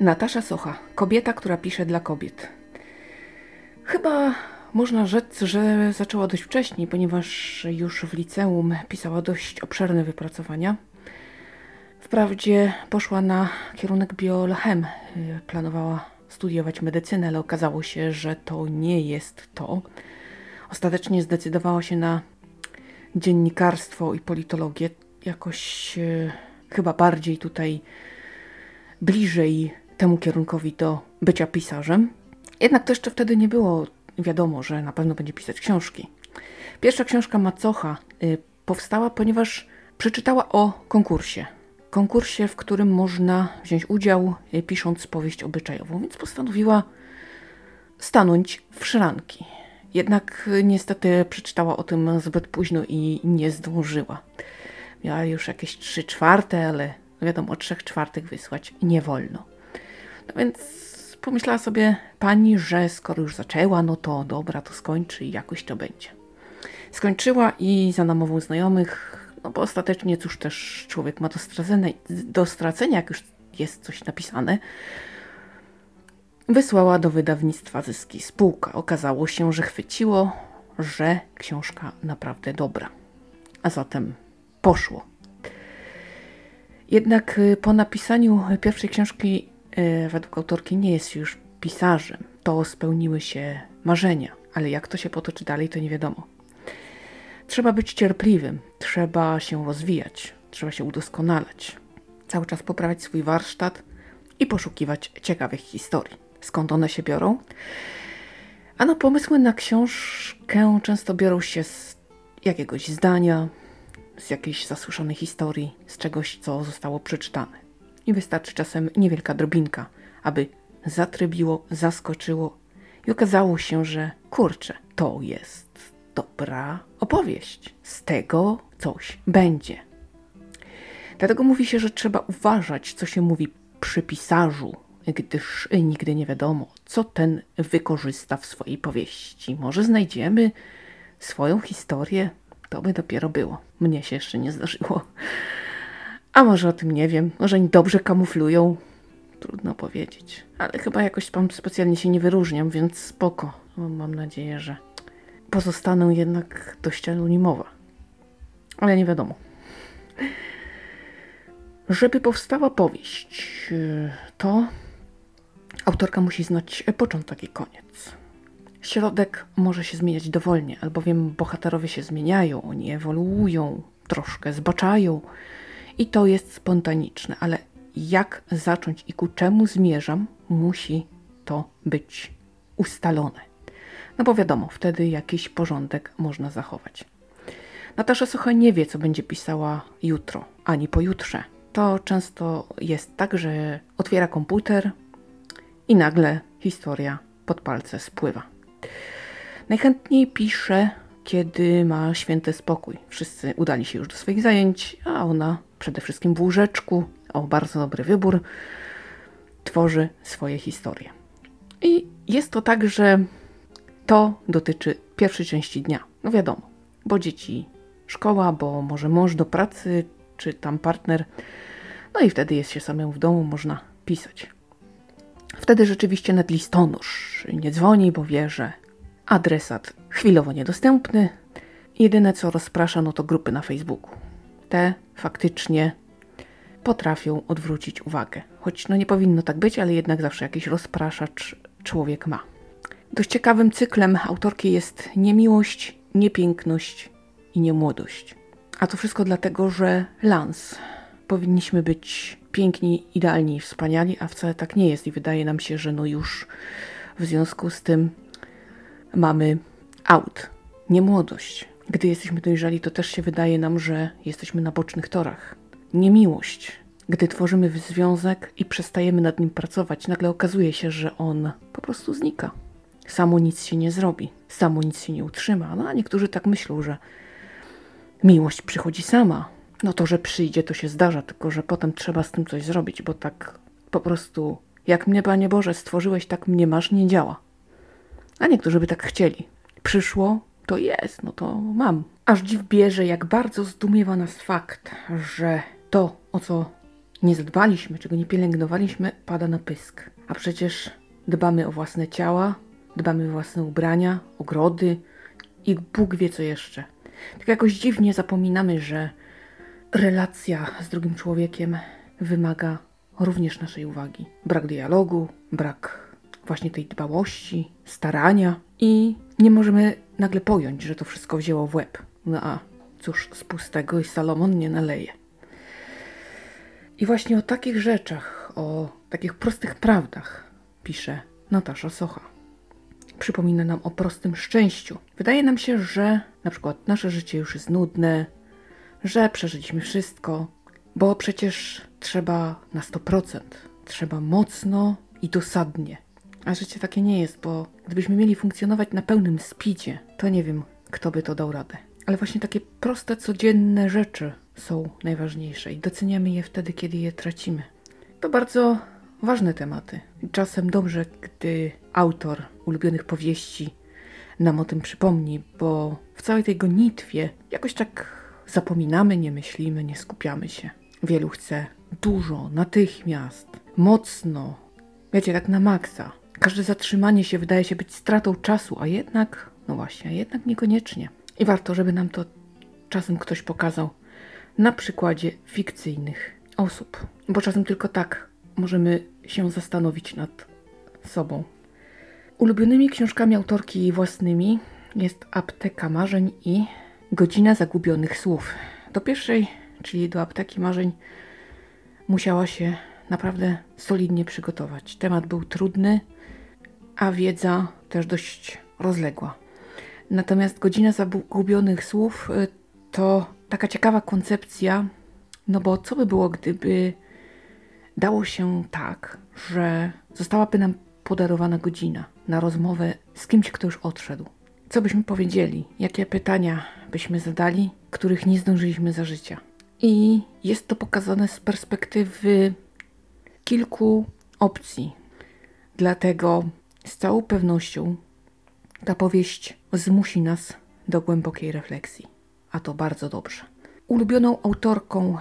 Natasza Socha, kobieta, która pisze dla kobiet. Chyba można rzec, że zaczęła dość wcześniej, ponieważ już w liceum pisała dość obszerne wypracowania. Wprawdzie poszła na kierunek biolochem, planowała studiować medycynę, ale okazało się, że to nie jest to. Ostatecznie zdecydowała się na dziennikarstwo i politologię. Jakoś e, chyba bardziej tutaj bliżej temu kierunkowi do bycia pisarzem. Jednak to jeszcze wtedy nie było wiadomo, że na pewno będzie pisać książki. Pierwsza książka Macocha y, powstała, ponieważ przeczytała o konkursie. Konkursie, w którym można wziąć udział y, pisząc powieść obyczajową, więc postanowiła stanąć w szranki. Jednak y, niestety przeczytała o tym zbyt późno i nie zdążyła. Miała już jakieś trzy czwarte, ale wiadomo, trzech czwartych wysłać nie wolno. No więc pomyślała sobie pani, że skoro już zaczęła, no to dobra, to skończy i jakoś to będzie. Skończyła i za namową znajomych, no bo ostatecznie cóż też człowiek ma do stracenia, do stracenia jak już jest coś napisane, wysłała do wydawnictwa zyski spółka. Okazało się, że chwyciło, że książka naprawdę dobra. A zatem poszło. Jednak y, po napisaniu pierwszej książki według autorki nie jest już pisarzem. To spełniły się marzenia, ale jak to się potoczy dalej, to nie wiadomo. Trzeba być cierpliwym, trzeba się rozwijać, trzeba się udoskonalać, cały czas poprawiać swój warsztat i poszukiwać ciekawych historii. Skąd one się biorą? Ano, pomysły na książkę często biorą się z jakiegoś zdania, z jakiejś zasłyszonej historii, z czegoś, co zostało przeczytane i wystarczy czasem niewielka drobinka, aby zatrybiło, zaskoczyło i okazało się, że kurczę, to jest dobra opowieść. Z tego coś będzie. Dlatego mówi się, że trzeba uważać, co się mówi przy pisarzu, gdyż nigdy nie wiadomo, co ten wykorzysta w swojej powieści. Może znajdziemy swoją historię, to by dopiero było. Mnie się jeszcze nie zdarzyło. A może o tym nie wiem, może oni dobrze kamuflują. Trudno powiedzieć. Ale chyba jakoś tam specjalnie się nie wyróżniam, więc spoko. Mam nadzieję, że pozostanę jednak dość anonimowa. Ale nie wiadomo. Żeby powstała powieść, to autorka musi znać początek i koniec. Środek może się zmieniać dowolnie, albowiem bohaterowie się zmieniają, oni ewoluują, troszkę zbaczają, i to jest spontaniczne, ale jak zacząć i ku czemu zmierzam, musi to być ustalone. No bo wiadomo, wtedy jakiś porządek można zachować. Natasza Socha nie wie, co będzie pisała jutro, ani pojutrze. To często jest tak, że otwiera komputer i nagle historia pod palce spływa. Najchętniej pisze, kiedy ma święty spokój. Wszyscy udali się już do swoich zajęć, a ona przede wszystkim w łóżeczku, o bardzo dobry wybór, tworzy swoje historie. I jest to tak, że to dotyczy pierwszej części dnia. No wiadomo, bo dzieci szkoła, bo może mąż do pracy, czy tam partner. No i wtedy jest się samemu w domu, można pisać. Wtedy rzeczywiście net listonosz nie dzwoni, bo wie, że adresat chwilowo niedostępny. Jedyne co rozprasza, no to grupy na Facebooku te faktycznie potrafią odwrócić uwagę. Choć no nie powinno tak być, ale jednak zawsze jakiś rozpraszacz człowiek ma. Dość ciekawym cyklem autorki jest niemiłość, niepiękność i niemłodość. A to wszystko dlatego, że lans. Powinniśmy być piękni, idealni i wspaniali, a wcale tak nie jest i wydaje nam się, że no już w związku z tym mamy out, niemłodość. Gdy jesteśmy dojrzali, to też się wydaje nam, że jesteśmy na bocznych torach. Niemiłość. Gdy tworzymy związek i przestajemy nad nim pracować, nagle okazuje się, że on po prostu znika. Samo nic się nie zrobi, samo nic się nie utrzyma. No a niektórzy tak myślą, że miłość przychodzi sama. No to, że przyjdzie, to się zdarza, tylko że potem trzeba z tym coś zrobić, bo tak po prostu jak mnie, Panie Boże, stworzyłeś, tak mnie masz, nie działa. A niektórzy by tak chcieli. Przyszło, to jest, no to mam. Aż dziw bierze, jak bardzo zdumiewa nas fakt, że to, o co nie zadbaliśmy, czego nie pielęgnowaliśmy, pada na pysk. A przecież dbamy o własne ciała, dbamy o własne ubrania, ogrody i Bóg wie co jeszcze. Tak jakoś dziwnie zapominamy, że relacja z drugim człowiekiem wymaga również naszej uwagi. Brak dialogu, brak właśnie tej dbałości, starania i nie możemy nagle pojąć, że to wszystko wzięło w łeb. No a cóż, z pustego i Salomon nie naleje. I właśnie o takich rzeczach, o takich prostych prawdach pisze Natasza Socha. Przypomina nam o prostym szczęściu. Wydaje nam się, że na przykład nasze życie już jest nudne, że przeżyliśmy wszystko, bo przecież trzeba na 100%, trzeba mocno i dosadnie. A życie takie nie jest, bo gdybyśmy mieli funkcjonować na pełnym spidzie, to nie wiem, kto by to dał radę. Ale właśnie takie proste, codzienne rzeczy są najważniejsze i doceniamy je wtedy, kiedy je tracimy. To bardzo ważne tematy. Czasem dobrze, gdy autor ulubionych powieści nam o tym przypomni, bo w całej tej gonitwie jakoś tak zapominamy, nie myślimy, nie skupiamy się. Wielu chce dużo, natychmiast, mocno, wiecie, tak na maksa. Każde zatrzymanie się wydaje się być stratą czasu, a jednak, no właśnie, a jednak niekoniecznie. I warto, żeby nam to czasem ktoś pokazał na przykładzie fikcyjnych osób, bo czasem tylko tak możemy się zastanowić nad sobą. Ulubionymi książkami autorki jej własnymi jest Apteka Marzeń i Godzina Zagubionych Słów. Do pierwszej, czyli do Apteki Marzeń, musiała się naprawdę solidnie przygotować. Temat był trudny, a wiedza też dość rozległa. Natomiast Godzina Zagubionych Słów y, to taka ciekawa koncepcja, no bo co by było, gdyby dało się tak, że zostałaby nam podarowana godzina na rozmowę z kimś, kto już odszedł. Co byśmy powiedzieli? Jakie pytania byśmy zadali, których nie zdążyliśmy za życia? I jest to pokazane z perspektywy kilku opcji. Dlatego z całą pewnością ta powieść zmusi nas do głębokiej refleksji, a to bardzo dobrze. Ulubioną autorką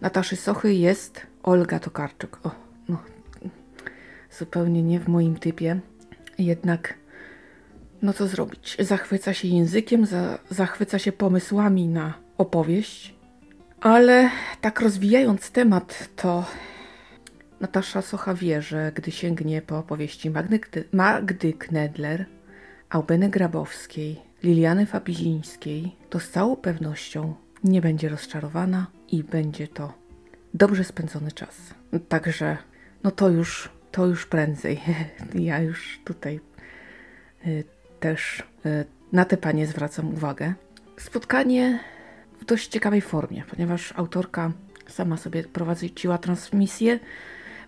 Nataszy Sochy jest Olga Tokarczuk. O, no, zupełnie nie w moim typie, jednak no co zrobić? Zachwyca się językiem, za, zachwyca się pomysłami na opowieść, ale tak rozwijając temat, to Natasza Socha wie, że gdy sięgnie po opowieści Magdy, Magdy Knedler, Aubeny Grabowskiej, Liliany Fabizińskiej, to z całą pewnością nie będzie rozczarowana i będzie to dobrze spędzony czas. Także no to już, to już prędzej. Ja już tutaj y, też y, na te panie zwracam uwagę. Spotkanie w dość ciekawej formie, ponieważ autorka sama sobie prowadziła transmisję,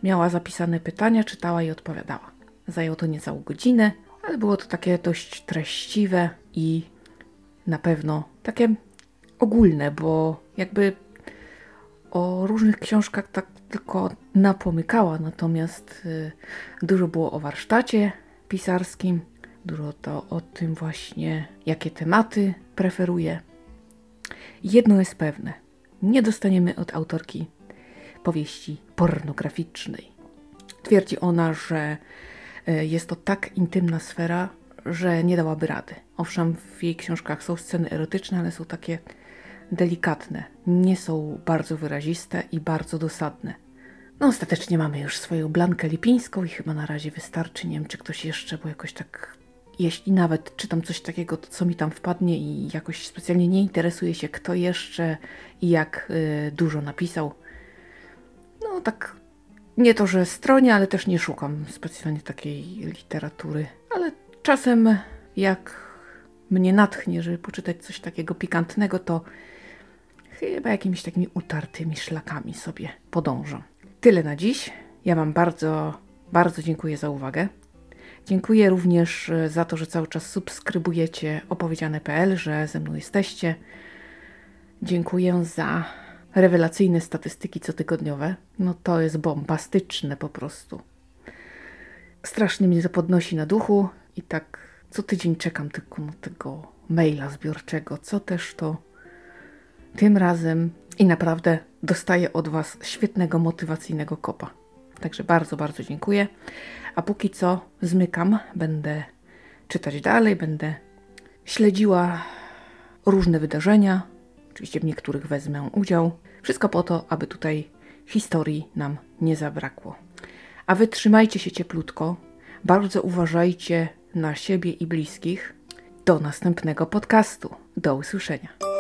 miała zapisane pytania, czytała i odpowiadała. Zajęło to niecałą godzinę, ale było to takie dość treściwe i na pewno takie ogólne, bo jakby o różnych książkach tak tylko napomykała, natomiast y, dużo było o warsztacie pisarskim, dużo to o tym właśnie, jakie tematy preferuje. Jedno jest pewne, nie dostaniemy od autorki powieści pornograficznej. Twierdzi ona, że y, jest to tak intymna sfera, że nie dałaby rady. Owszem, w jej książkach są sceny erotyczne, ale są takie delikatne, nie są bardzo wyraziste i bardzo dosadne. No ostatecznie mamy już swoją Blankę Lipińską i chyba na razie wystarczy. Nie wiem, czy ktoś jeszcze, bo jakoś tak, jeśli nawet czytam coś takiego, to co mi tam wpadnie i jakoś specjalnie nie interesuje się, kto jeszcze i jak y, dużo napisał. Tak, nie to, że stronie, ale też nie szukam specjalnie takiej literatury. Ale czasem jak mnie natchnie, żeby poczytać coś takiego pikantnego, to chyba jakimiś takimi utartymi szlakami sobie podążam. Tyle na dziś. Ja Wam bardzo, bardzo dziękuję za uwagę. Dziękuję również e, za to, że cały czas subskrybujecie opowiedziane.pl, że ze mną jesteście. Dziękuję za rewelacyjne statystyki cotygodniowe. No to jest bombastyczne po prostu. Strasznie mnie to podnosi na duchu i tak co tydzień czekam tylko na tego maila zbiorczego, co też to tym razem i naprawdę dostaję od Was świetnego, motywacyjnego kopa. Także bardzo, bardzo dziękuję. A póki co zmykam, będę czytać dalej, będę śledziła różne wydarzenia. Oczywiście w niektórych wezmę udział. Wszystko po to, aby tutaj historii nam nie zabrakło. A wy trzymajcie się cieplutko. Bardzo uważajcie na siebie i bliskich. Do następnego podcastu. Do usłyszenia.